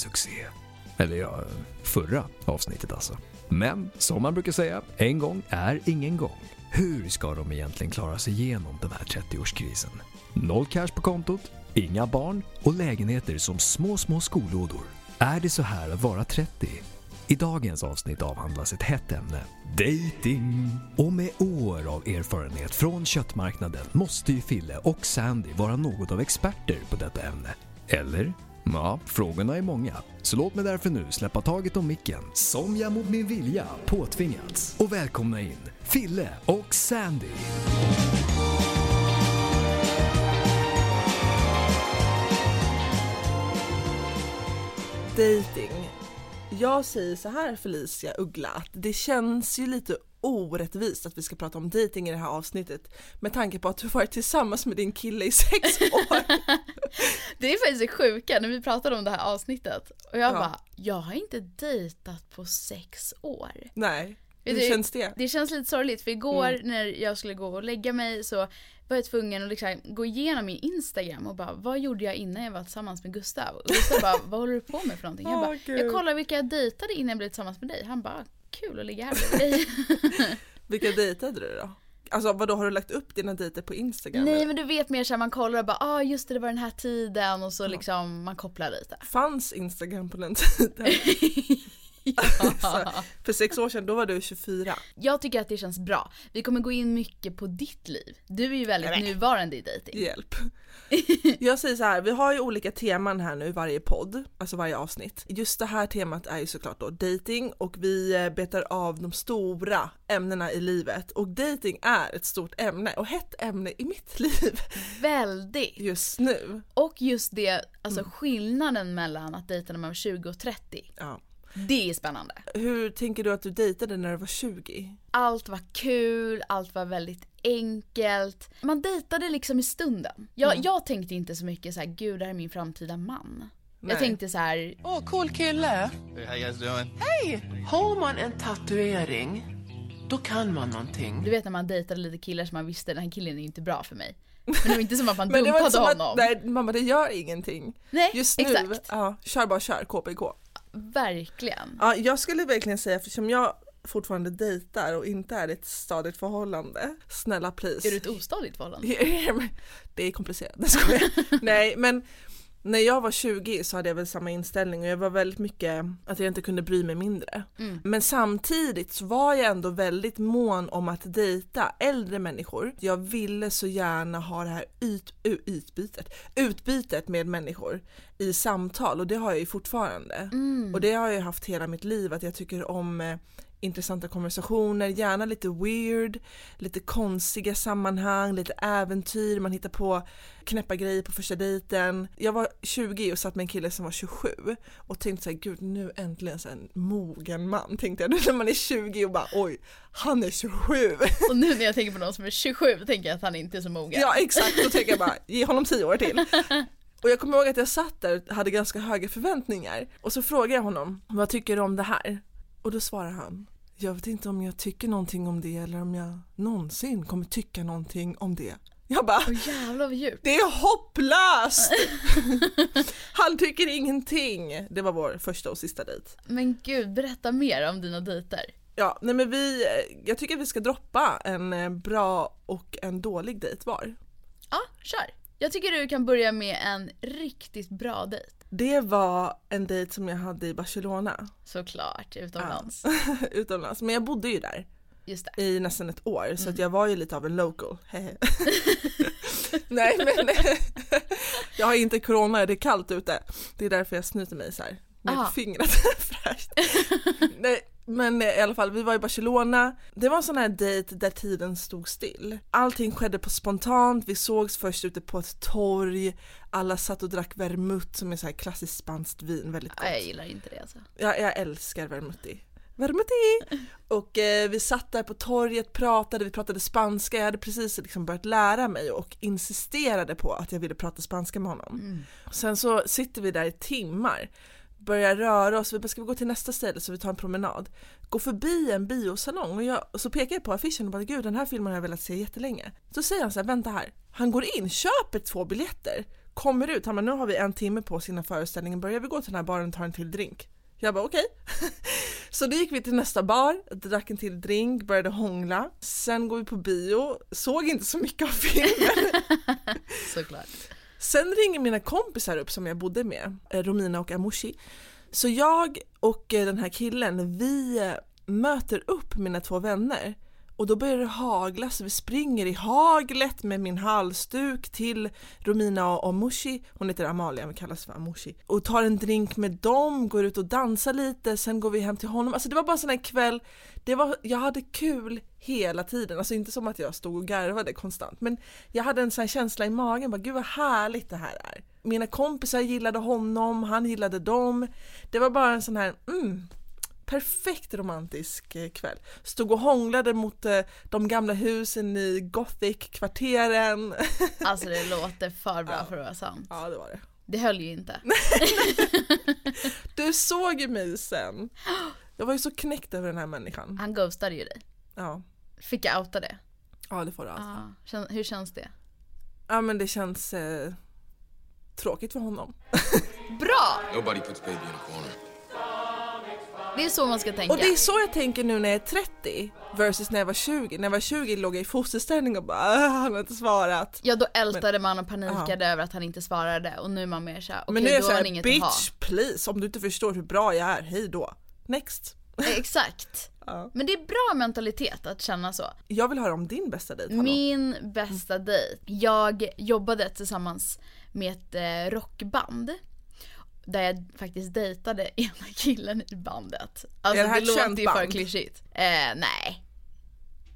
succé. Eller ja, förra avsnittet alltså. Men som man brukar säga, en gång är ingen gång. Hur ska de egentligen klara sig igenom den här 30-årskrisen? Noll cash på kontot, inga barn och lägenheter som små, små skolådor. Är det så här att vara 30? I dagens avsnitt avhandlas ett hett ämne, dating. Och med år av erfarenhet från köttmarknaden måste ju Fille och Sandy vara något av experter på detta ämne. Eller? Ja, frågorna är många. Så låt mig därför nu släppa taget om micken, som jag mot min vilja påtvingats, och välkomna in Fille och Sandy. Dating. Jag säger så här Felicia Uggla, att det känns ju lite orättvist att vi ska prata om dating i det här avsnittet med tanke på att du varit tillsammans med din kille i sex år. Det är faktiskt det sjuka när vi pratade om det här avsnittet och jag Ja. bara, jag har inte dejtat på sex år. Nej, hur du, känns det? Det känns lite sorgligt för igår Mm. när jag skulle gå och lägga mig så var jag tvungen att liksom gå igenom min Instagram och bara vad gjorde jag innan jag var tillsammans med Gustav? Och Gustav bara vad håller du på med för någonting? Jag bara jag kollar vilka jag dejtade innan jag blev tillsammans med dig. Han bara kul att ligga här bredvid dig. Vilka dejtade du då? Alltså vadå, har du lagt upp dina dejter på Instagram? Nej eller? men du vet mer såhär man kollar och bara ah just det det var den här tiden och så liksom man kopplar lite. Fanns Instagram på den tiden? Så, för sex år sedan, då var du 24. Jag tycker att det känns bra. Vi kommer gå in mycket på ditt liv. Du är ju väldigt Nej. nuvarande i dejting. Hjälp. Jag säger så här, vi har ju olika teman här nu i varje podd, alltså varje avsnitt. Just det här temat är ju såklart då dating och vi eh, betar av de stora ämnena i livet och dating är ett stort ämne och hett ämne i mitt liv Väldigt. just nu. Och just det, Mm. alltså skillnaden mellan att dejta när man var 20 och 30. Ja. Det är spännande. Hur tänker du att du dejtade när du var 20? Allt var kul, allt var väldigt enkelt. Man dejtade liksom i stunden. Jag, Mm. jag tänkte inte så mycket så här, gud det här är min framtida man. Nej. Jag tänkte så här, Åh, cool kille. Hey, how you guys doing? Har man en tatuering, då kan man någonting. du vet när man dejtade lite killar som man visste den här killen är inte bra för mig. Men det var inte som att man Men det var dumpade honom. att, nej mamma det gör ingenting. Nej, Just nu, exakt. ja, kör bara kör, KPK. Verkligen. Ja, jag skulle verkligen säga, eftersom jag fortfarande dejtar och inte är i ett stadigt förhållande, snälla please. Är du ett ostadigt förhållande? Det är komplicerat, det jag. Nej men när jag var 20 så hade jag väl samma inställning och jag var väldigt mycket att jag inte kunde bry mig mindre. Mm. Men samtidigt så var jag ändå väldigt mån om att dejta äldre människor. Jag ville så gärna ha det här yt, utbytet, utbytet med människor i samtal och det har jag ju fortfarande. Mm. Och det har jag haft hela mitt liv att jag tycker om eh, intressanta konversationer, gärna lite weird, lite konstiga sammanhang, lite äventyr, man hittar på knäppa grejer på första dejten. Jag var 20 och satt med en kille som var 27 och tänkte såhär, gud nu äntligen så en mogen man tänkte jag. Nu när man är 20 och bara oj, han är 27. Och nu när jag tänker på någon som är 27 tänker jag att han inte är så mogen. Ja exakt, då tänker jag bara ge honom 10 år till. Och jag kommer ihåg att jag satt där och hade ganska höga förväntningar och så frågade jag honom, vad tycker du om det här? Och då svarar han, jag vet inte om jag tycker någonting om det eller om jag någonsin kommer tycka någonting om det. Jag bara, Åh jävlar vad djupt. det är hopplöst! Han tycker ingenting. Det var vår första och sista dejt. Men gud, berätta mer om dina dejter. Ja, nej men vi, jag tycker att vi ska droppa en eh, bra och en dålig dejt var. Ja, kör. Jag tycker du kan börja med en riktigt bra dejt. Det var en dejt som jag hade i Barcelona. Såklart, utomlands. utomlands. Men jag bodde ju där Just det. i nästan ett år så Mm. att jag var ju lite av en local. Nej men jag har inte corona, det är kallt ute. Det är därför jag snyter mig så här med Aha. fingret fräscht. Nej men i alla fall, vi var i Barcelona. Det var en sån här dejt där tiden stod still. Allting skedde på spontant, vi sågs först ute på ett torg. Alla satt och drack vermouth som är så här klassiskt spanskt vin, väldigt gott. Ja, jag gillar inte det alltså. Jag, jag älskar vermouthi. Vermouthi! Och eh, vi satt där på torget, pratade, vi pratade spanska, jag hade precis liksom börjat lära mig och insisterade på att jag ville prata spanska med honom. Mm. Sen så sitter vi där i timmar, börjar röra oss, vi bara ska vi gå till nästa ställe så vi tar en promenad. Går förbi en biosalong och, jag, och så pekar jag på affischen och bara gud den här filmen har jag velat se jättelänge. Så säger han så här, vänta här, han går in, köper två biljetter, kommer ut, han bara nu har vi en timme på oss innan föreställningen börjar, vi gå till den här baren och tar en till drink. Jag bara okej. Så då gick vi till nästa bar, drack en till drink, började hångla. Sen går vi på bio, såg inte så mycket av filmen. Såklart. Sen ringer mina kompisar upp som jag bodde med, eh, Romina och Amushi. Så jag och eh, den här killen, vi eh, möter upp mina två vänner och då börjar det hagla så vi springer i haglet med min halsduk till Romina och Amushi, hon heter Amalia men kallas för Amushi, och tar en drink med dem, går ut och dansar lite, sen går vi hem till honom. Alltså det var bara en sån här kväll, det var, jag hade kul hela tiden, alltså inte som att jag stod och garvade konstant, men jag hade en sån här känsla i magen, bara gud vad härligt det här är. Mina kompisar gillade honom, han gillade dem. Det var bara en sån här, mm, perfekt romantisk eh, kväll. Stod och hånglade mot eh, de gamla husen i gothic-kvarteren. Alltså det låter för bra Ja. för att vara sant. Ja, det var det. Det höll ju inte. Du såg ju mig sen. Jag var ju så knäckt över den här människan. Han ghostade ju dig. Ja, Fick jag outa det? ja det får du alltså. Ja. Hur känns det? Ja men det känns eh, tråkigt för honom. Bra! Nobody puts baby in a corner. Det är så man ska tänka. Och det är så jag tänker nu när jag är 30 versus när jag var 20. När jag var 20 låg jag i fosterställning och bara "Ah, han har inte svarat. Ja då ältade man och panikade över att han inte svarade och nu är man mer såhär, okej men nu är jag såhär bitch please om du inte förstår hur bra jag är, hej då. Next. Eh, Exakt. Ja. Men det är bra mentalitet att känna så. Jag vill höra om din bästa dejt, hallå. Min bästa dejt. Jag jobbade tillsammans med ett eh, rockband. Där jag faktiskt dejtade ena killen i bandet. Alltså Är det här det, låter ju för klyschigt. Eh, nej.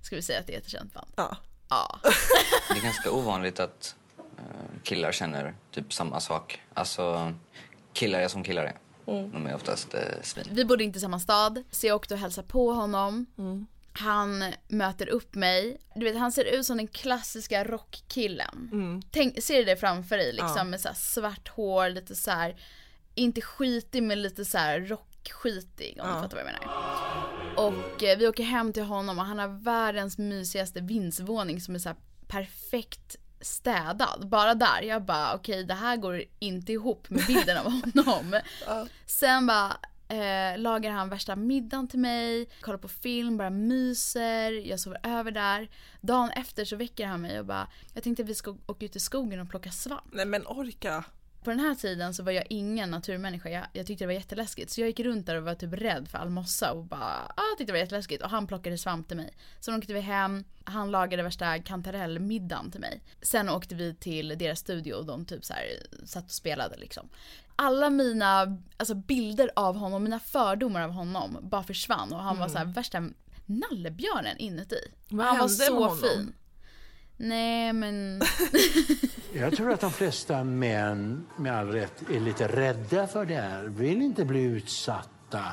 Ska vi säga att det är ett känt band? Ja. Ja. Det är ganska ovanligt att eh, killar känner typ samma sak. Alltså, killar är som killar är. De är oftast eh, svin. Vi bodde inte i samma stad, så jag åkte och hälsade på honom. Han möter upp mig. Du vet, han ser ut som den klassiska rockkillen. Tänk, ser du det framför dig liksom Ja. med så här svart hår, lite så här, inte skitig men lite så här rockskitig om Ja. du fattar vad jag menar. Och eh, vi åker hem till honom och han har världens mysigaste vindsvåning som är så här perfekt städad. Bara där, jag bara okej det här går inte ihop med bilden av honom. Sen bara eh, lagar han värsta middagen till mig, kollar på film, bara myser, jag sover över där. Dagen efter så väcker han mig och bara, jag tänkte att vi ska åka ut i skogen och plocka svamp. Nej men orka. På den här tiden så var jag ingen naturmänniska, jag, jag tyckte det var jätteläskigt. Så jag gick runt där och var typ rädd för all mossa och bara, ah, tyckte det var jätteläskigt. Och han plockade svamp till mig. Sen åkte vi hem, han lagade värsta kantarellmiddagen till mig. Sen åkte vi till deras studio och de typ så här satt och spelade liksom. Alla mina alltså bilder av honom, mina fördomar av honom bara försvann och han var så här värsta nallebjörnen inuti. Vad han var så fin. Nej men Jag tror att de flesta män, med all rätt, är lite rädda för det här. Vill inte bli utsatta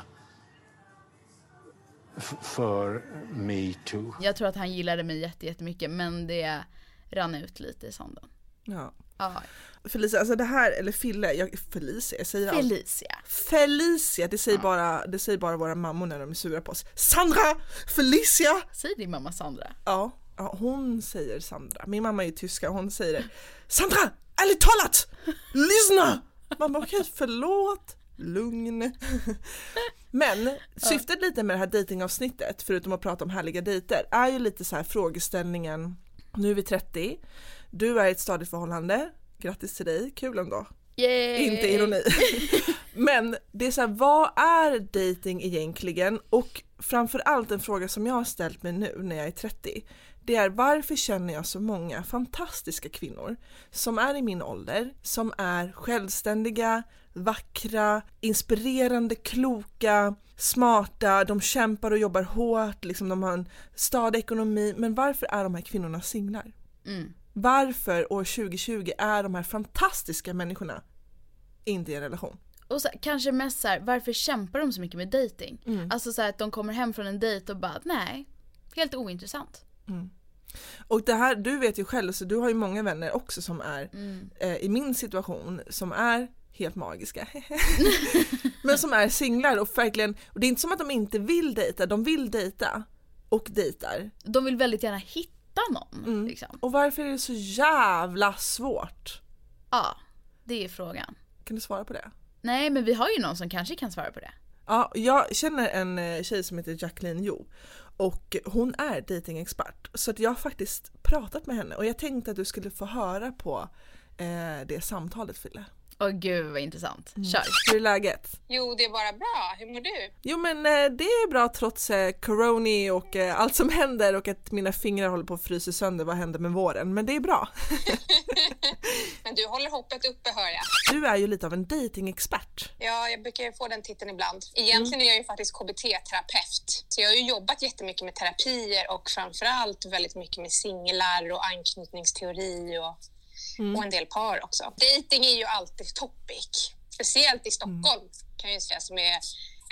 f- för metoo. jag tror att han gillade mig jätte- jättemycket men det rann ut lite i sanden. Ja. Ja, Felicia, alltså det här, eller Fille, jag, Felicia, jag säger allt. Felicia. Felicia, det säger, bara, det säger bara våra mammor när de är sura på oss. Sandra! Felicia! Säg din mamma Sandra. Ja, ja hon säger Sandra. Min mamma är ju tyska och hon säger det. Sandra! Ärligt talat! Lyssna! Man bara okej, förlåt. Lugn. Men syftet lite med det här datingavsnittet, förutom att prata om härliga dejter, är ju lite så här frågeställningen. Nu är vi 30, du är i ett stadigt förhållande, grattis till dig, kul ändå. Yay! Inte ironi. Men det är så här, vad är dating egentligen? Och framförallt en fråga som jag har ställt mig nu när jag är 30. Det är varför känner jag så många fantastiska kvinnor som är i min ålder, som är självständiga, vackra, inspirerande, kloka, smarta, de kämpar och jobbar hårt, liksom de har en stadig ekonomi. Men varför är de här kvinnorna singlar? Mm. Varför år 2020 är de här fantastiska människorna inte i en relation? Och så, kanske mest så här, varför kämpar de så mycket med dating? Alltså så här, att de kommer hem från en dejt och bara, nej, helt ointressant. Och det här, du vet ju själv, så du har ju många vänner också som är Mm. eh, i min situation som är helt magiska. Men som är singlar och verkligen, och det är inte som att de inte vill dejta, de vill dejta och dejtar. De vill väldigt gärna hitta någon. Mm. Liksom. Och varför är det så jävla svårt? Ja. Det är frågan. Kan du svara på det? Nej, men vi har ju någon som kanske kan svara på det. Ja, jag känner en eh, tjej som heter Jacqueline Jo och hon är datingexpert så att jag har faktiskt pratat med henne och jag tänkte att du skulle få höra på eh, det samtalet Fille. Åh gud vad intressant. Kör. Hur är läget? Jo, det är bara bra. Hur mår du? Jo men eh, det är bra trots eh, coroni och eh, allt som händer och att mina fingrar håller på att frysa sönder. Vad händer med våren? Men det är bra. Men du håller hoppet uppe hör jag. Du är ju lite av en datingexpert. Ja, jag brukar ju få den titeln ibland. Egentligen är jag ju faktiskt KBT-terapeut. Så jag har ju jobbat jättemycket med terapier och framförallt väldigt mycket med singlar och anknytningsteori och, och en del par också. Dating är ju alltid topic. Speciellt i Stockholm kan jag säga som är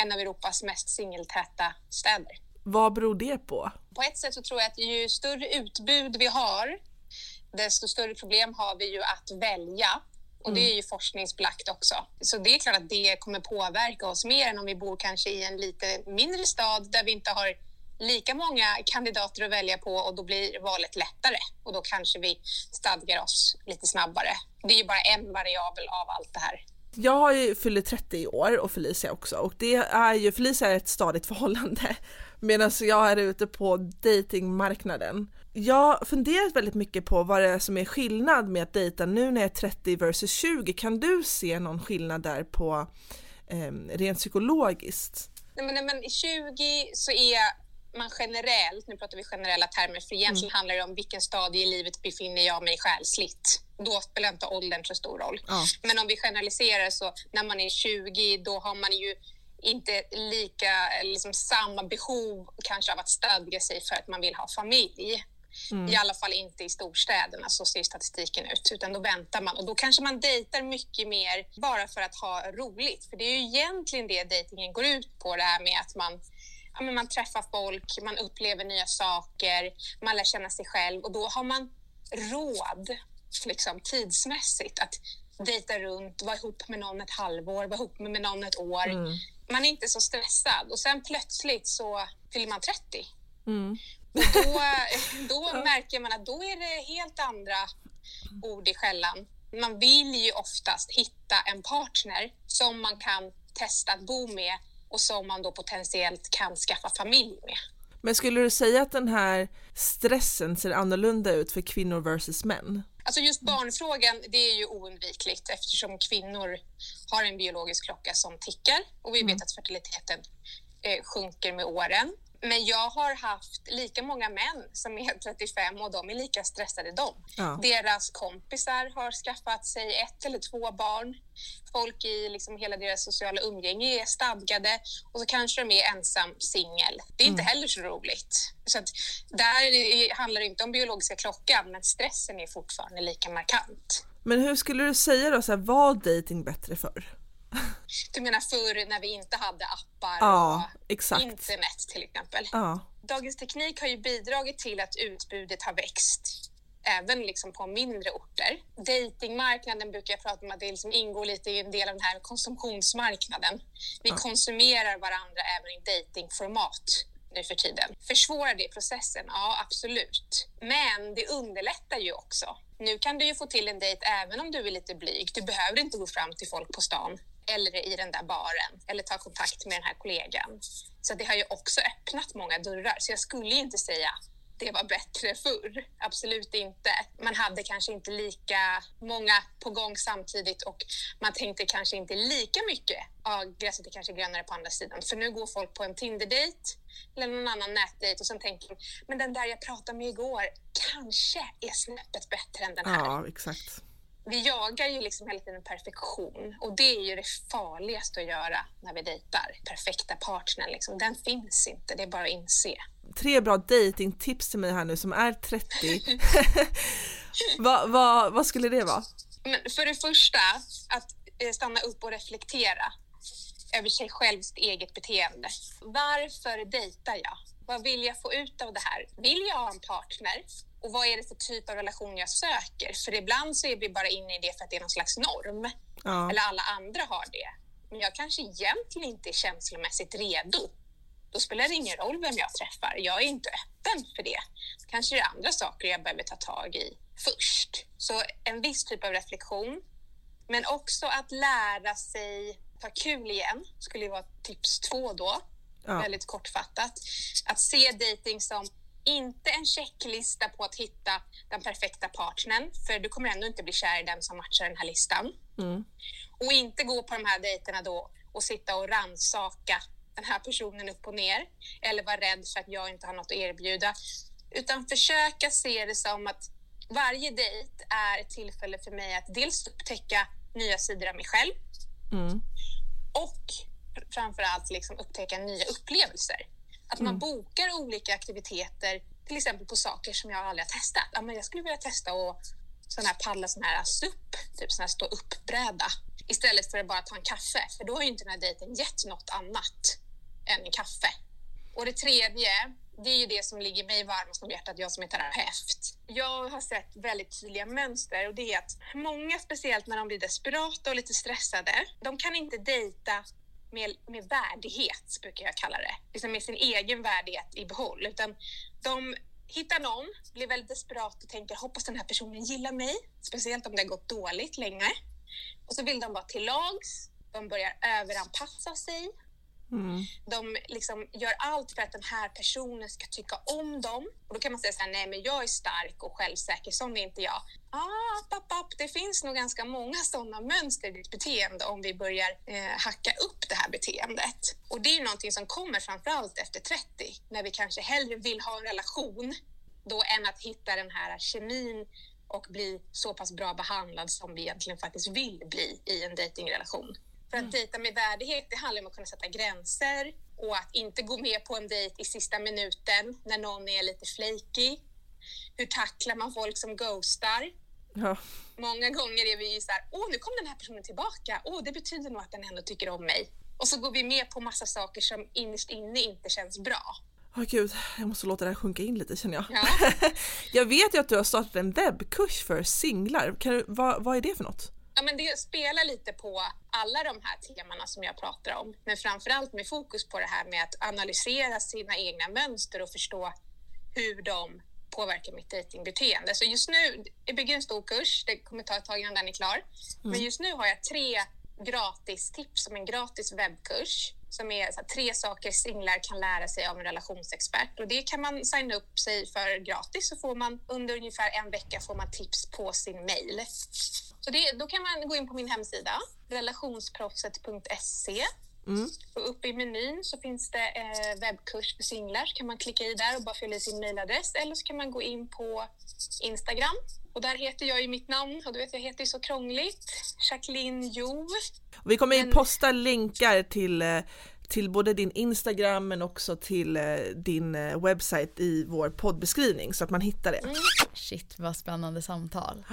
en av Europas mest singeltäta städer. Vad beror det på? På ett sätt så tror jag att ju större utbud vi har, desto större problem har vi ju att välja. Och det är ju forskningsbelagt också. Så det är klart att det kommer påverka oss mer än om vi bor kanske i en lite mindre stad där vi inte har lika många kandidater att välja på och då blir valet lättare och då kanske vi stadgar oss lite snabbare. Det är ju bara en variabel av allt det här. Jag har ju fyllt 30 i år och Felicia också och det är ju, Felicia är ett stadigt förhållande medan jag är ute på datingmarknaden. Jag har funderat väldigt mycket på vad det är som är skillnad med att dejta nu när jag är 30 versus 20. Kan du se någon skillnad där på eh, rent psykologiskt? Nej, men, nej, men i 20 så är man generellt, nu pratar vi generella termer, för egentligen handlar det om vilken stadie i livet befinner jag mig själsligt. Då spelar inte åldern så stor roll. Ja. Men om vi generaliserar så när man är 20 då har man ju inte lika, liksom samma behov kanske av att stadga sig för att man vill ha familj. I alla fall inte i storstäderna, så ser statistiken ut. Utan då väntar man och då kanske man dejtar mycket mer bara för att ha roligt. För det är ju egentligen det dejtingen går ut på, det här med att man ja, men man träffar folk, man upplever nya saker, man lär känna sig själv och då har man råd liksom, tidsmässigt att dejta runt, vara ihop med någon ett halvår, vara ihop med någon ett år. Man är inte så stressad och sen plötsligt så fyller man 30. Och då, då märker man att då är det helt andra ord i skällan. Man vill ju oftast hitta en partner som man kan testa att bo med och som man då potentiellt kan skaffa familj med. Men skulle du säga att den här stressen ser annorlunda ut för kvinnor versus män? Alltså just barnfrågan, det är ju oundvikligt eftersom kvinnor har en biologisk klocka som tickar och vi vet att fertiliteten eh, sjunker med åren. Men jag har haft lika många män som är 35 och de är lika stressade de. Ja. Deras kompisar har skaffat sig ett eller två barn. Folk i liksom hela deras sociala umgänge är stadgade och så kanske de är ensam singel. Det är inte heller så roligt. Så att där är- handlar det inte om biologiska klockan men stressen är fortfarande lika markant. Men hur skulle du säga då, så här, var dating bättre förr? Du menar förr när vi inte hade appar Ja, och exakt. internet till exempel? Ja. Dagens teknik har ju bidragit till att utbudet har växt även liksom på mindre orter. Datingmarknaden brukar jag prata om att det liksom ingår lite i en del av den här konsumtionsmarknaden. Vi konsumerar varandra även i datingformat nu för tiden. Försvårar det processen? Ja, absolut. Men det underlättar ju också. Nu kan du ju få till en dejt även om du är lite blyg. Du behöver inte gå fram till folk på stan eller i den där baren eller ta kontakt med den här kollegan. Så det har ju också öppnat många dörrar. Så jag skulle inte säga det var bättre förr. Absolut inte. Man hade kanske inte lika många på gång samtidigt och man tänkte kanske inte lika mycket. Ja, gräset är kanske grönare på andra sidan. För nu går folk på en Tinder-dejt eller någon annan nätdejt och sen tänker de, men den där jag pratade med igår kanske är snäppet bättre än den här ja, exakt vi jagar ju liksom hela tiden perfektion och det är ju det farligaste att göra när vi dejtar. Perfekta partnern, liksom. den finns inte, det är bara att inse. Tre bra datingtips till mig här nu som är 30. vad, vad, vad skulle det vara? Men för det första, att eh, stanna upp och reflektera över sig självs eget beteende. Varför dejtar jag? Vad vill jag få ut av det här? Vill jag ha en partner? Och vad är det för typ av relation jag söker? För ibland så är vi bara inne i det för att det är någon slags norm. Ja. Eller alla andra har det. Men jag kanske egentligen inte är känslomässigt redo. Då spelar det ingen roll vem jag träffar. Jag är inte öppen för det. Kanske är det andra saker jag behöver ta tag i först. Så en viss typ av reflektion. Men också att lära sig ta kul igen skulle ju vara tips två då. Ja. Väldigt kortfattat. Att se dating som inte en checklista på att hitta den perfekta partnern, för du kommer ändå inte bli kär i den som matchar den här listan. Och inte gå på de här dejterna då och sitta och ransaka den här personen upp och ner eller vara rädd för att jag inte har något att erbjuda. Utan försöka se det som att varje dejt är ett tillfälle för mig att dels upptäcka nya sidor av mig själv och framför allt liksom upptäcka nya upplevelser. Att man bokar olika aktiviteter, till exempel på saker som jag aldrig har testat. Ja, men jag skulle vilja testa att sån här paddla sån här SUP, typ sån här stå upp-bräda, istället för att bara ta en kaffe. För då har ju inte den här dejten gett något annat än en kaffe. Och det tredje, det är ju det som ligger mig varmast om hjärtat, jag som är terapeut. Jag har sett väldigt tydliga mönster och det är att många, speciellt när de blir desperata och lite stressade, de kan inte dejta med, med värdighet, brukar jag kalla det. Liksom med sin egen värdighet i behåll. Utan de hittar någon, blir väldigt desperat och tänker hoppas den här personen gillar mig. Speciellt om det har gått dåligt länge. Och så vill de vara till lags. De börjar överanpassa sig. Mm. De liksom gör allt för att den här personen ska tycka om dem. Och då kan man säga så här, nej men jag är stark och självsäker, sån är inte jag. Ah, app, app, det finns nog ganska många sådana mönster i ditt beteende om vi börjar eh, hacka upp det här beteendet. Och det är ju någonting som kommer framför allt efter 30, när vi kanske hellre vill ha en relation då än att hitta den här kemin och bli så pass bra behandlad som vi egentligen faktiskt vill bli i en datingrelation. För att dejta med värdighet, det handlar om att kunna sätta gränser och att inte gå med på en dejt i sista minuten när någon är lite flaky. Hur tacklar man folk som ghostar? Ja. Många gånger är vi ju så här, åh nu kom den här personen tillbaka, åh det betyder nog att den ändå tycker om mig. Och så går vi med på massa saker som innerst inne inte känns bra. Åh gud, jag måste låta det här sjunka in lite känner jag. Ja. jag vet ju att du har startat en webbkurs för singlar. Kan du, vad, vad är det för något? Ja, men det spelar lite på alla de här temana som jag pratar om, men framförallt med fokus på det här med att analysera sina egna mönster och förstå hur de påverkar mitt dejtingbeteende. Så just nu, det bygger en stor kurs, det kommer ta ett tag innan den är klar. Men just nu har jag tre gratis tips som en gratis webbkurs som är här, tre saker singlar kan lära sig av en relationsexpert. Och det kan man signa upp sig för gratis så får man under ungefär en vecka får man tips på sin mail. Så det, då kan man gå in på min hemsida, relationsproffset.se. Och uppe i menyn så finns det eh, webbkurs för singlar. Så kan man klicka i där och bara fylla i sin mailadress. Eller så kan man gå in på Instagram. Och där heter jag ju mitt namn. Och du vet, jag heter ju så krångligt. Jacqueline Jo. Vi kommer ju Men- posta länkar till, eh, till både din Instagram men också till eh, din eh, webbsite i vår poddbeskrivning så att man hittar det. Shit vad spännande samtal.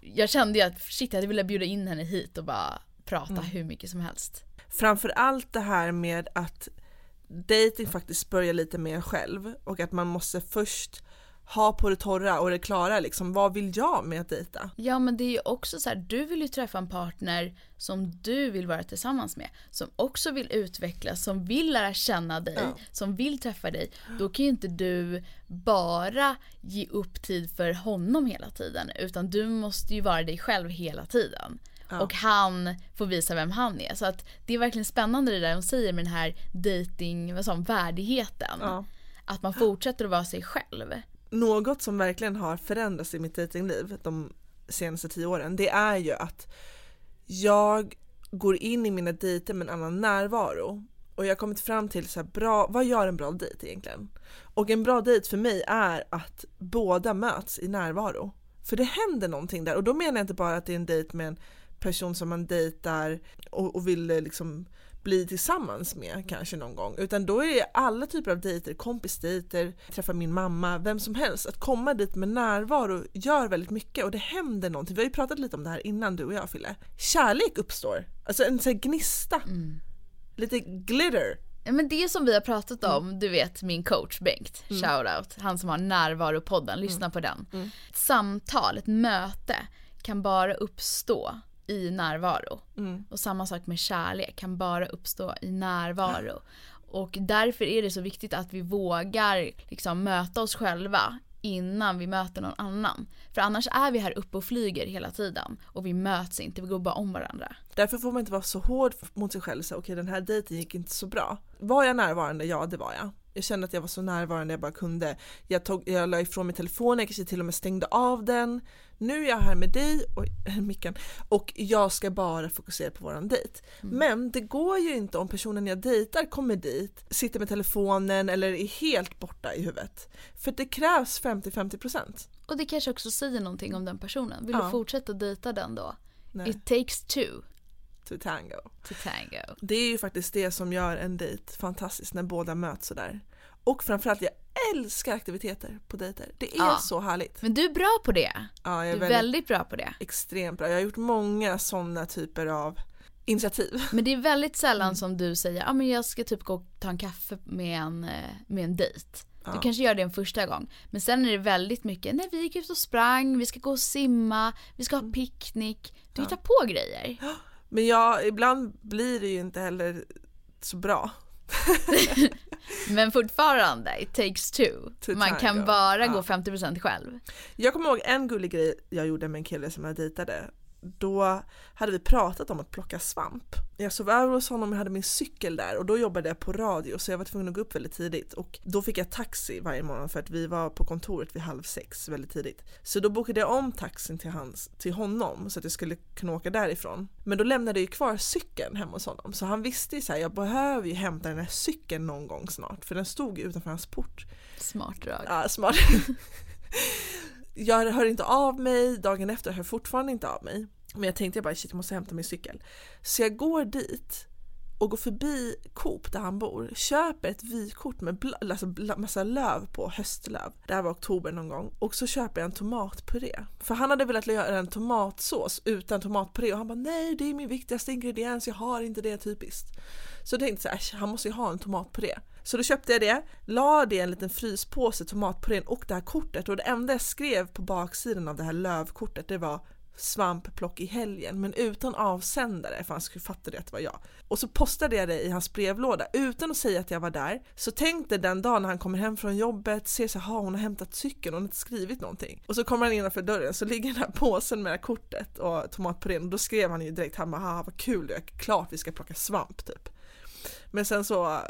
Jag kände ju att shit jag ville bjuda in henne hit och bara prata hur mycket som helst. Framför allt det här med att dating faktiskt börjar lite med en själv och att man måste först ha på det torra och det klara liksom, vad vill jag med att dejta? Ja men det är ju också så här, du vill ju träffa en partner som du vill vara tillsammans med. Som också vill utvecklas, som vill lära känna dig, som vill träffa dig. Då kan ju inte du bara ge upp tid för honom hela tiden. Utan du måste ju vara dig själv hela tiden. Och han får visa vem han är. Så att det är verkligen spännande det där hon säger med den här dating, vad sa hon, värdigheten. Ja. Att man fortsätter att vara sig själv. Något som verkligen har förändrats i mitt datingliv de senaste tio åren, det är ju att jag går in i mina dejter med en annan närvaro. Och jag har kommit fram till så här, bra, vad gör en bra dejt egentligen? Och en bra dejt för mig är att båda möts i närvaro. För det händer någonting där och då menar jag inte bara att det är en dejt med en person som man dejtar och, och vill eh, liksom bli tillsammans med kanske någon gång. Utan då är det alla typer av dejter, kompisdejter, träffa min mamma, vem som helst. Att komma dit med närvaro gör väldigt mycket och det händer någonting. Vi har ju pratat lite om det här innan du och jag Fille. Kärlek uppstår, alltså en sån här gnista. Lite glitter. Men det som vi har pratat om, du vet min coach Bengt, shoutout, han som har närvaropodden, lyssna på den. Ett samtal, ett möte kan bara uppstå i närvaro. Och samma sak med kärlek kan bara uppstå i närvaro. Och därför är det så viktigt att vi vågar liksom möta oss själva innan vi möter någon annan. För annars är vi här uppe och flyger hela tiden och vi möts inte, vi går bara om varandra. Därför får man inte vara så hård mot sig själv. Okej, okay, den här dejten gick inte så bra. Var jag närvarande? Ja, det var jag. Jag kände att jag var så närvarande jag bara kunde. Jag, tog, jag la ifrån mig telefonen, jag kanske till och med stängde av den. Nu är jag här med dig, oj, micken, och jag ska bara fokusera på våran dejt. Mm. Men det går ju inte om personen jag dejtar kommer dit, sitter med telefonen eller är helt borta i huvudet. För det krävs 50-50%. Och det kanske också säger någonting om den personen. Vill ja. du fortsätta dejta den då? Nej. It takes two. To tango. To tango. Det är ju faktiskt det som gör en dejt fantastisk när båda möts sådär. Och framförallt, jag älskar aktiviteter på dejter. Det är ja. så härligt. Men du är bra på det. Ja, jag är, du är väldigt, väldigt bra på det. Extremt bra. Jag har gjort många sådana typer av initiativ. Men det är väldigt sällan mm. som du säger, ja ah, men jag ska typ gå och ta en kaffe med en, eh, med en dejt. Du ja. kanske gör det en första gång. Men sen är det väldigt mycket, nej vi gick ut och sprang, vi ska gå och simma, vi ska ha mm. picknick. Du ja. hittar på grejer. Men jag, ibland blir det ju inte heller så bra. Men fortfarande, it takes two. To Man kan bara ja. gå 50% själv. Jag kommer ihåg en gullig grej jag gjorde med en kille som jag dejtade då hade vi pratat om att plocka svamp. Jag sov över hos honom, jag hade min cykel där och då jobbade jag på radio så jag var tvungen att gå upp väldigt tidigt och då fick jag taxi varje morgon för att vi var på kontoret vid halv sex väldigt tidigt. Så då bokade jag om taxin till, hans, till honom så att jag skulle kunna åka därifrån. Men då lämnade jag ju kvar cykeln hemma hos honom så han visste ju såhär, jag behöver ju hämta den här cykeln någon gång snart för den stod ju utanför hans port. Smart drag. Ja, smart. jag hör inte av mig, dagen efter hör jag fortfarande inte av mig. Men jag tänkte jag bara shit jag måste hämta min cykel. Så jag går dit och går förbi Coop där han bor, köper ett vykort med bl- alltså bl- massa löv på, höstlöv. Det här var oktober någon gång. Och så köper jag en tomatpuré. För han hade velat göra en tomatsås utan tomatpuré och han bara nej det är min viktigaste ingrediens, jag har inte det typiskt. Så jag tänkte så här, han måste ju ha en tomatpuré. Så då köpte jag det, la det i en liten fryspåse, tomatpurén och det här kortet och det enda jag skrev på baksidan av det här lövkortet det var svampplock i helgen men utan avsändare för han skulle fatta det att det var jag. Och så postade jag det i hans brevlåda utan att säga att jag var där. Så tänkte den dagen när han kommer hem från jobbet, ser så här, hon har hämtat cykeln, hon har inte skrivit någonting. Och så kommer han innanför dörren så ligger den här påsen med det här kortet och tomatpurén och då skrev han ju direkt, han bara haha vad kul det är, klart vi ska plocka svamp typ. Men sen så...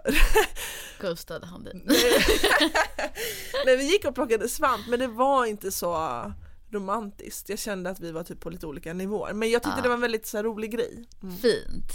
Ghostade han dig? Nej vi gick och plockade svamp men det var inte så romantiskt. Jag kände att vi var typ på lite olika nivåer. Men jag tyckte ja. det var en väldigt så här, rolig grej. Mm. Fint.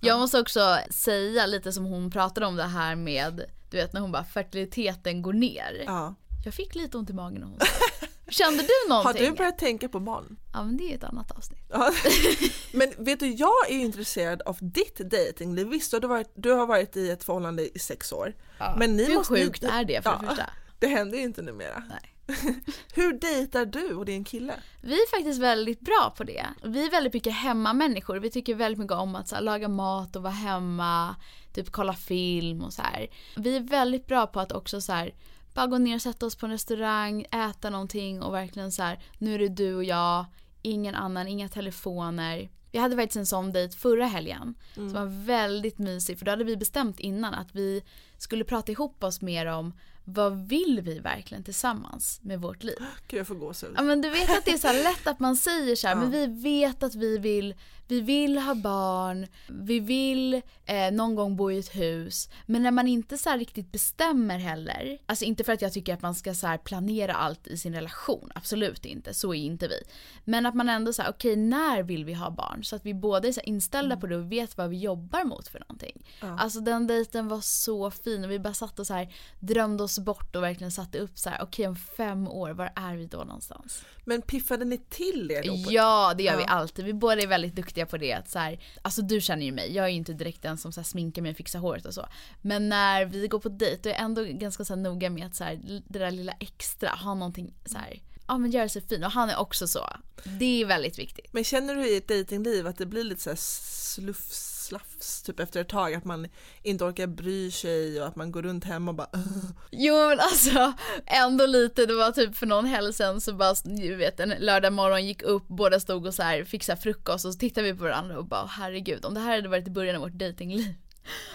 Jag måste också säga lite som hon pratade om det här med, du vet när hon bara fertiliteten går ner. Ja. Jag fick lite ont i magen när hon sa Kände du någonting? Har du börjat tänka på barn? Ja men det är ett annat avsnitt. men vet du, jag är intresserad av ditt datingliv. Visst, du har, varit, du har varit i ett förhållande i sex år. Ja. Men ni Hur måste, sjukt är det för ja, det första? Det händer ju inte numera. Nej. Hur dejtar du och din kille? Vi är faktiskt väldigt bra på det. Vi är väldigt mycket hemmamänniskor. Vi tycker väldigt mycket om att så här, laga mat och vara hemma, typ kolla film och så här. Vi är väldigt bra på att också så här, bara gå ner och sätta oss på en restaurang, äta någonting och verkligen så här, nu är det du och jag, ingen annan, inga telefoner. Vi hade faktiskt en sån dejt förra helgen mm. som var väldigt mysig för då hade vi bestämt innan att vi skulle prata ihop oss mer om vad vill vi verkligen tillsammans med vårt liv? Gud jag får gåshud. Ja men du vet att det är så lätt att man säger så här, ja. men vi vet att vi vill vi vill ha barn, vi vill eh, någon gång bo i ett hus. Men när man inte så riktigt bestämmer heller, alltså inte för att jag tycker att man ska så planera allt i sin relation, absolut inte, så är inte vi. Men att man ändå säger okej okay, när vill vi ha barn? Så att vi båda är så inställda mm. på det och vet vad vi jobbar mot för någonting. Ja. Alltså den dejten var så fin och vi bara satt och så här drömde oss bort och verkligen satte upp så här okej okay, om fem år, var är vi då någonstans? Men piffade ni till er då? Ja, det gör ja. vi alltid. Vi båda är väldigt duktiga på det. Att så här, alltså du känner ju mig, jag är ju inte direkt den som så här, sminkar mig och fixar håret och så. Men när vi går på dejt, då är jag ändå ganska så här, noga med att så här, det där lilla extra, ha någonting så här, ja men göra sig fin. Och han är också så. Det är väldigt viktigt. Men känner du i ett dejtingliv att det blir lite så här slufs slafs typ efter ett tag att man inte orkar bry sig och att man går runt hem och bara Jo men alltså ändå lite, det var typ för någon helg sen så bara, du vet en lördag morgon gick upp, båda stod och så här fixade frukost och så tittade vi på varandra och bara herregud om det här hade varit i början av vårt dejtingliv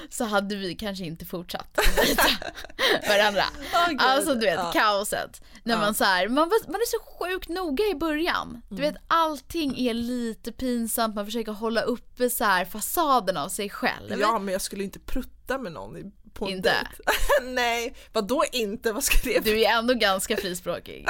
så hade vi kanske inte fortsatt varandra. gud. Alltså du vet, Ja. kaoset. När man så här, man, var- man är så sjukt noga i början. Du Mm. vet, allting är lite pinsamt, man försöker hålla uppe så här fasaden av sig själv. Ja men jag skulle inte prutta med någon på en Inte? dejt. Nej, vad då inte? Vad ska det Du är ändå ganska frispråkig.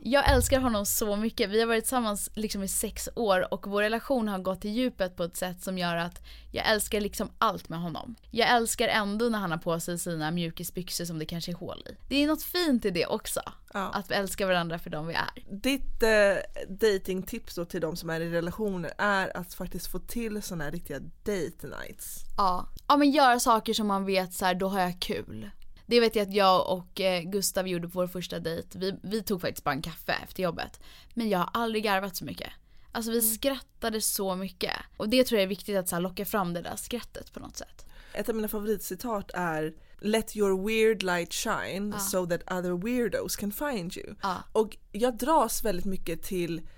Jag älskar honom så mycket. Vi har varit tillsammans liksom i sex år och vår relation har gått i djupet på ett sätt som gör att jag älskar liksom allt med honom. Jag älskar ändå när han har på sig sina mjukisbyxor som det kanske är hål i. Det är något fint i det också. Ja. Att vi älskar varandra för de vi är. Ditt eh, datingtips då till de som är i relationer är att faktiskt få till sådana här riktiga date nights. Ja. ja men göra saker som man vet så här, då har jag kul. Det vet jag att jag och eh, Gustav gjorde på vår första dejt. Vi, vi tog faktiskt bara en kaffe efter jobbet. Men jag har aldrig garvat så mycket. Alltså vi skrattade så mycket. Och det tror jag är viktigt att så locka fram det där skrattet på något sätt. Ett av mina favoritcitat är Let your weird light shine so that other weirdos can find you. Ja. Och jag dras väldigt mycket till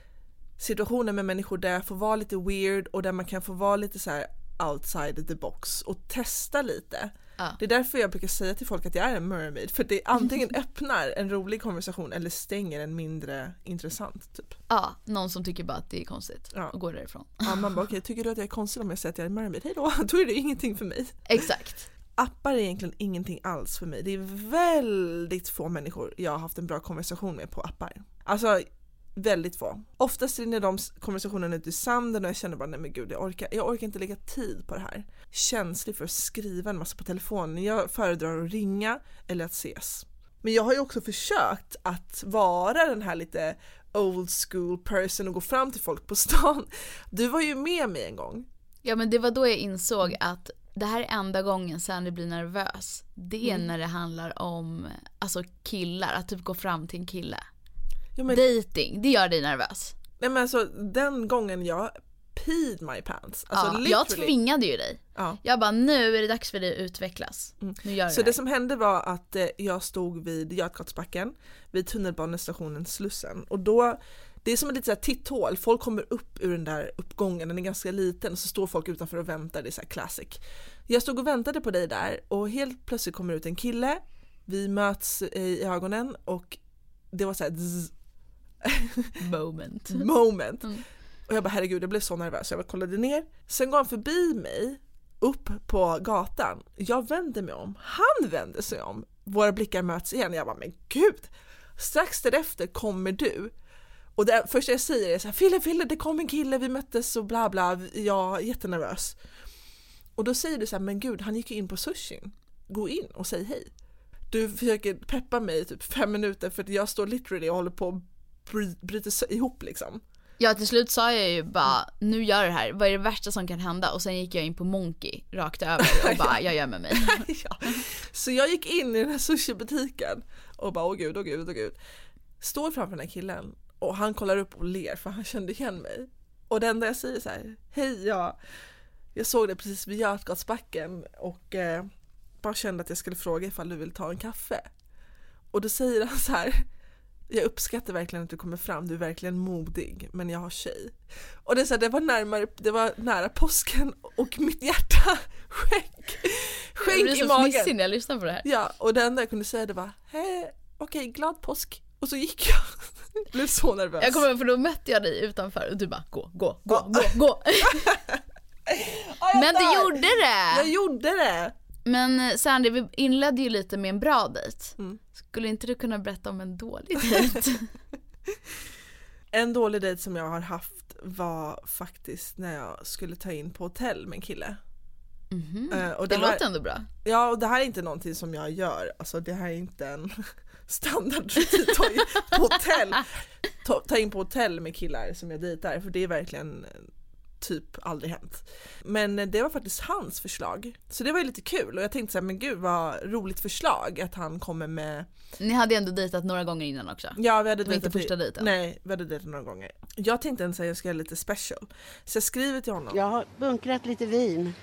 situationer med människor där jag får vara lite weird och där man kan få vara lite så här outside the box och testa lite. Ja. Det är därför jag brukar säga till folk att jag är en mermaid för det antingen öppnar en rolig konversation eller stänger en mindre intressant typ. Ja, någon som tycker bara att det är konstigt Ja. och går därifrån. Ja, man bara okej, tycker du att jag är konstig om jag säger att jag är en mermaid? Hej då, då är det ingenting för mig. Exakt. Appar är egentligen ingenting alls för mig. Det är väldigt få människor jag har haft en bra konversation med på appar. Alltså väldigt få. Oftast rinner de konversationerna ut i sanden och jag känner bara nej men gud jag orkar, jag orkar inte lägga tid på det här. Känslig för att skriva en massa på telefonen. Jag föredrar att ringa eller att ses. Men jag har ju också försökt att vara den här lite old school person och gå fram till folk på stan. Du var ju med mig en gång. Ja men det var då jag insåg att det här är enda gången sen det blir nervös. Det är när det handlar om alltså killar, att typ gå fram till en kille. Ja, men Dating, det gör dig nervös. Nej men alltså den gången jag peed my pants. Alltså ja, jag tvingade ju dig. Ja. Jag bara nu är det dags för dig att utvecklas. Nu gör Så det det som hände var att eh, jag stod vid Götgatsbacken, vid tunnelbanestationen Slussen och då det är som ett litet titthål, folk kommer upp ur den där uppgången, den är ganska liten och så står folk utanför och väntar, det är så här classic. Jag stod och väntade på dig där och helt plötsligt kommer ut en kille, vi möts eh, i ögonen och det var så här zzz, moment. moment. Mm. Och jag bara herregud jag blev så nervös, jag bara kollade ner. Sen går han förbi mig upp på gatan. Jag vänder mig om, han vänder sig om. Våra blickar möts igen. Jag bara men gud! Strax därefter kommer du. Och det första jag säger är så här, Fille, Fille, det kom en kille, vi möttes och bla bla. Jag är jättenervös. Och då säger du så här, men gud, han gick ju in på sushin. Gå in och säg hej. Du försöker peppa mig i typ fem minuter för att jag står literally och håller på att bry- bryta ihop liksom. Ja till slut sa jag ju bara nu gör det här, vad är det värsta som kan hända? Och sen gick jag in på Monkey rakt över och bara jag gömmer mig. ja. Så jag gick in i den här sushibutiken och bara åh gud, åh gud, åh gud. Står framför den här killen och han kollar upp och ler för han kände igen mig. Och det enda jag säger så här, hej jag, jag såg det precis vid Götgatsbacken och eh, bara kände att jag skulle fråga ifall du vill ta en kaffe. Och då säger han så här, jag uppskattar verkligen att du kommer fram, du är verkligen modig, men jag har tjej. Och det, är så här, det, var, närmare, det var nära påsken och mitt hjärta sjönk, Jag sjönk blir i så magen. fnissig när jag lyssnar på det här. Ja, och det enda jag kunde säga det var hej, okej, glad påsk. Och så gick jag. Blev så nervös. Jag kommer ihåg, för då mötte jag dig utanför och du bara gå, gå, gå, gå, gå. Ah, jag Men du dör. gjorde det! Jag gjorde det! Men eh, Sandy, vi inledde ju lite med en bra dejt. Mm. Skulle inte du kunna berätta om en dålig dejt? En dålig dejt som jag har haft var faktiskt när jag skulle ta in på hotell med en kille. Mhm. Eh, och Det det här, låter ändå bra. Ja, och det här är inte någonting som jag gör. Alltså det här är inte en standardrutin. Ta in på hotell. Ta, ta in på hotell med killar som jag dejtar, för det är verkligen typ aldrig hänt. Men det var faktiskt hans förslag. Så det var ju lite kul och jag tänkte så här, men gud vad roligt förslag att han kommer med Ni hade ju ändå dejtat några gånger innan också. Ja, vi hade Det var inte första dejten? Nej, vi hade dejtat några gånger. Jag tänkte att jag ska göra lite special. Så jag skriver till honom. Jag har bunkrat lite vin.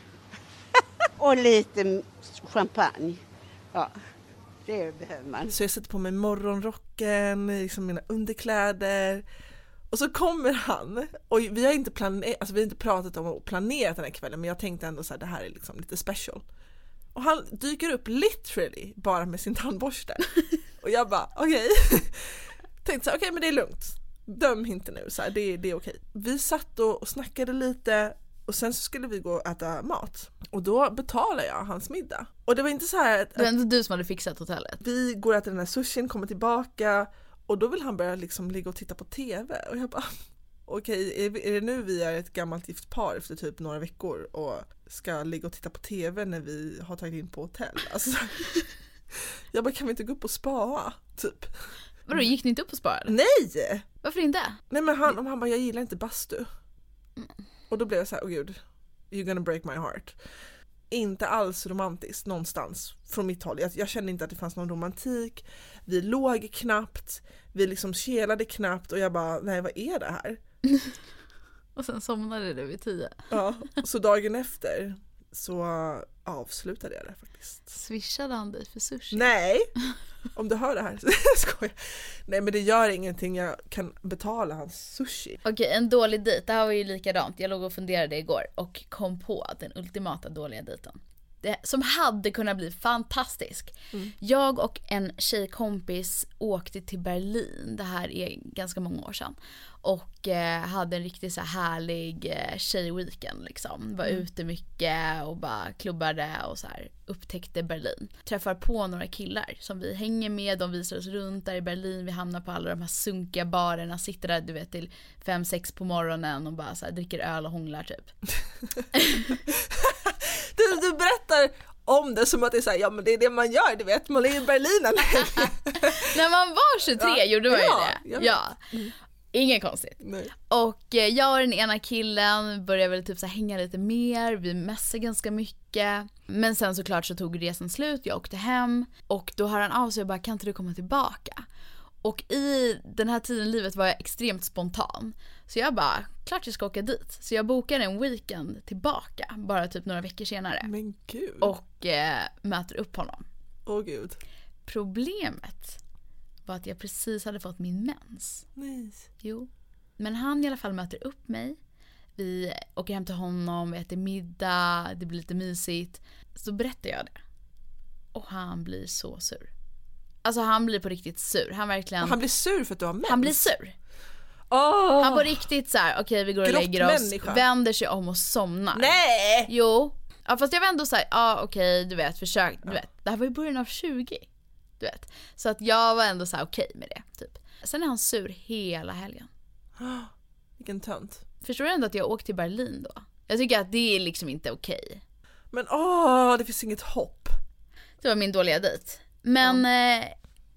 Och lite champagne. Ja, det behöver man. Så jag sätter på mig morgonrocken, liksom mina underkläder Och så kommer han och vi har inte, plane- alltså vi har inte pratat om att planera den här kvällen men jag tänkte ändå så här, det här är liksom lite special. Och han dyker upp literally bara med sin tandborste. Och jag bara okej. Tänkte så okej men det är lugnt. Döm inte nu, så här, det, det är okej. Vi satt och, och snackade lite och sen så skulle vi gå och äta mat. Och då betalade jag hans middag. Och det var inte så här att, Det var inte du som hade fixat hotellet. vi går och äter den här sushin, kommer tillbaka och då vill han börja liksom ligga och titta på TV och jag bara okej, är, det nu vi är ett gammalt gift par efter typ några veckor och ska ligga och titta på TV när vi har tagit in på hotell? Alltså, jag bara kan vi inte gå upp och spaa? Typ. Vadå, gick ni inte upp och sparade? Nej! Varför inte? Nej men han, han bara jag gillar inte bastu. Och då blev jag så här, åh gud, you're gonna break my heart. Inte alls romantiskt någonstans från mitt håll. Jag, jag kände inte att det fanns någon romantik. Vi låg knappt, vi liksom kelade knappt och jag bara, nej vad är det här? Och sen somnade du vid tio. Ja, så dagen efter så avslutade jag det faktiskt. Swishade han dig för sushi? Nej! Om du hör det här, skojar. Nej men det gör ingenting, jag kan betala hans sushi. Okej, en dålig dejt. Det här var ju likadant. Jag låg och funderade igår och kom på den ultimata dåliga dejten. Det, som hade kunnat bli fantastisk. Jag och en tjejkompis åkte till Berlin, det här är ganska många år sedan. Och eh, hade en riktigt så här härlig eh, tjejweekend liksom. Var ute mycket och bara klubbade och så här upptäckte Berlin. Träffar på några killar som vi hänger med, de visar oss runt där i Berlin. Vi hamnar på alla de här sunkiga barerna, sitter där du vet till 5-6 på morgonen och bara så här, dricker öl och hånglar typ. Du, du berättar om det som att det är så här, ja men det är det man gör, du vet, man är i Berlin? När man var 23 Ja, gjorde man ju ja, det. Ja. Inget konstigt. Nej. Och eh, jag och den ena killen började väl typ så hänga lite mer, vi messade ganska mycket. Men sen såklart så tog resan slut, jag åkte hem och då hör han av sig och bara kan inte du komma tillbaka? Och i den här tiden i livet var jag extremt spontan. Så jag bara, klart jag ska åka dit. Så jag bokade en weekend tillbaka, bara typ några veckor senare. Men gud. Och eh, möter upp honom. Åh gud. Problemet var att jag precis hade fått min mens. Nej. Jo. Men han i alla fall möter upp mig. Vi åker hem till honom, vi äter middag, det blir lite mysigt. Så berättar jag det. Och han blir så sur. Alltså han blir på riktigt sur. Han verkligen... Han blir sur för att du har mens? han blir sur. Åh! Han på riktigt så här: okej vi går och lägger oss, Grottmänniska. vänder sig om och somnar. Nej! Jo. Ja fast jag var ändå såhär, ja okej du vet försök, du vet. Det här var i början av 20. Du vet. Så att jag var ändå såhär okej med det. Typ. Sen är han sur hela helgen. Vilken tönt. Förstår du ändå att jag åkt till Berlin då? Jag tycker att det är liksom inte okej. Men åh, det finns inget hopp. Det var min dåliga dejt. Men eh,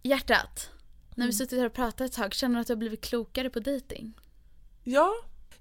hjärtat. När vi suttit här och pratat ett tag, känner du att du har blivit klokare på dejting? Ja,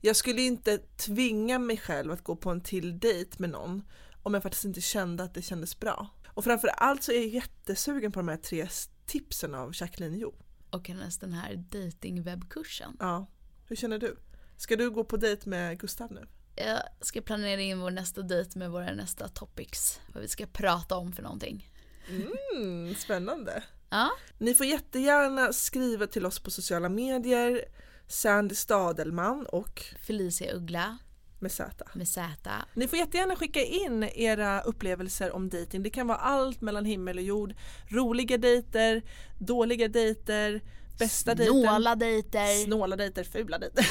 jag skulle inte tvinga mig själv att gå på en till dejt med någon om jag faktiskt inte kände att det kändes bra. Och framför allt så är jag jättesugen på de här tre tipsen av Jacqueline Jo. Och hennes den här datingwebbkursen. Ja, hur känner du? Ska du gå på dejt med Gustav nu? Jag ska planera in vår nästa dejt med våra nästa topics. Vad vi ska prata om för någonting. Mm, spännande. Ja, Ni får jättegärna skriva till oss på sociala medier, Sandy Stadelman och Felicia Uggla med Z. med Z. Ni får jättegärna skicka in era upplevelser om dating. Det kan vara allt mellan himmel och jord. Roliga dejter, dåliga dejter, bästa. Snåla dejter. Snåla dejter, fula dejter.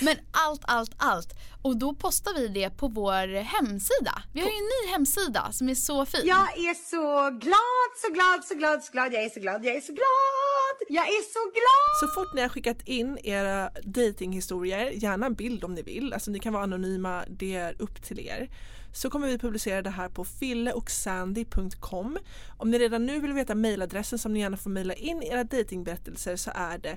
Men allt, allt, allt. Och då postar vi det på vår hemsida. Vi har ju en ny hemsida som är så fin. Jag är så glad, så glad, så glad, så glad. Jag är så glad, jag är så glad. Jag är så glad. Så fort ni har skickat in era datinghistorier, gärna en bild om ni vill, alltså ni kan vara anonyma, det är upp till er. Så kommer vi publicera det här på filleochsandy.com. Om ni redan nu vill veta mejladressen som ni gärna får mejla in era datingberättelser så är det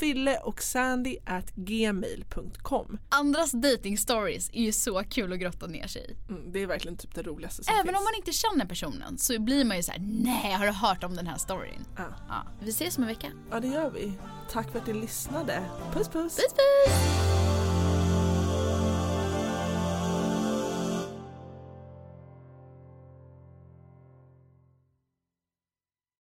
filleochsandy@gmail.com. Andras dating stories är ju så kul att grotta ner sig i. Mm, det är verkligen typ det roligaste som Även finns. om man inte känner personen så blir man ju så här: nej har du hört om den här storyn? Ja. Ja, vi ses om en vecka. Ja det gör vi. Tack för att ni lyssnade. Puss puss! Puss puss!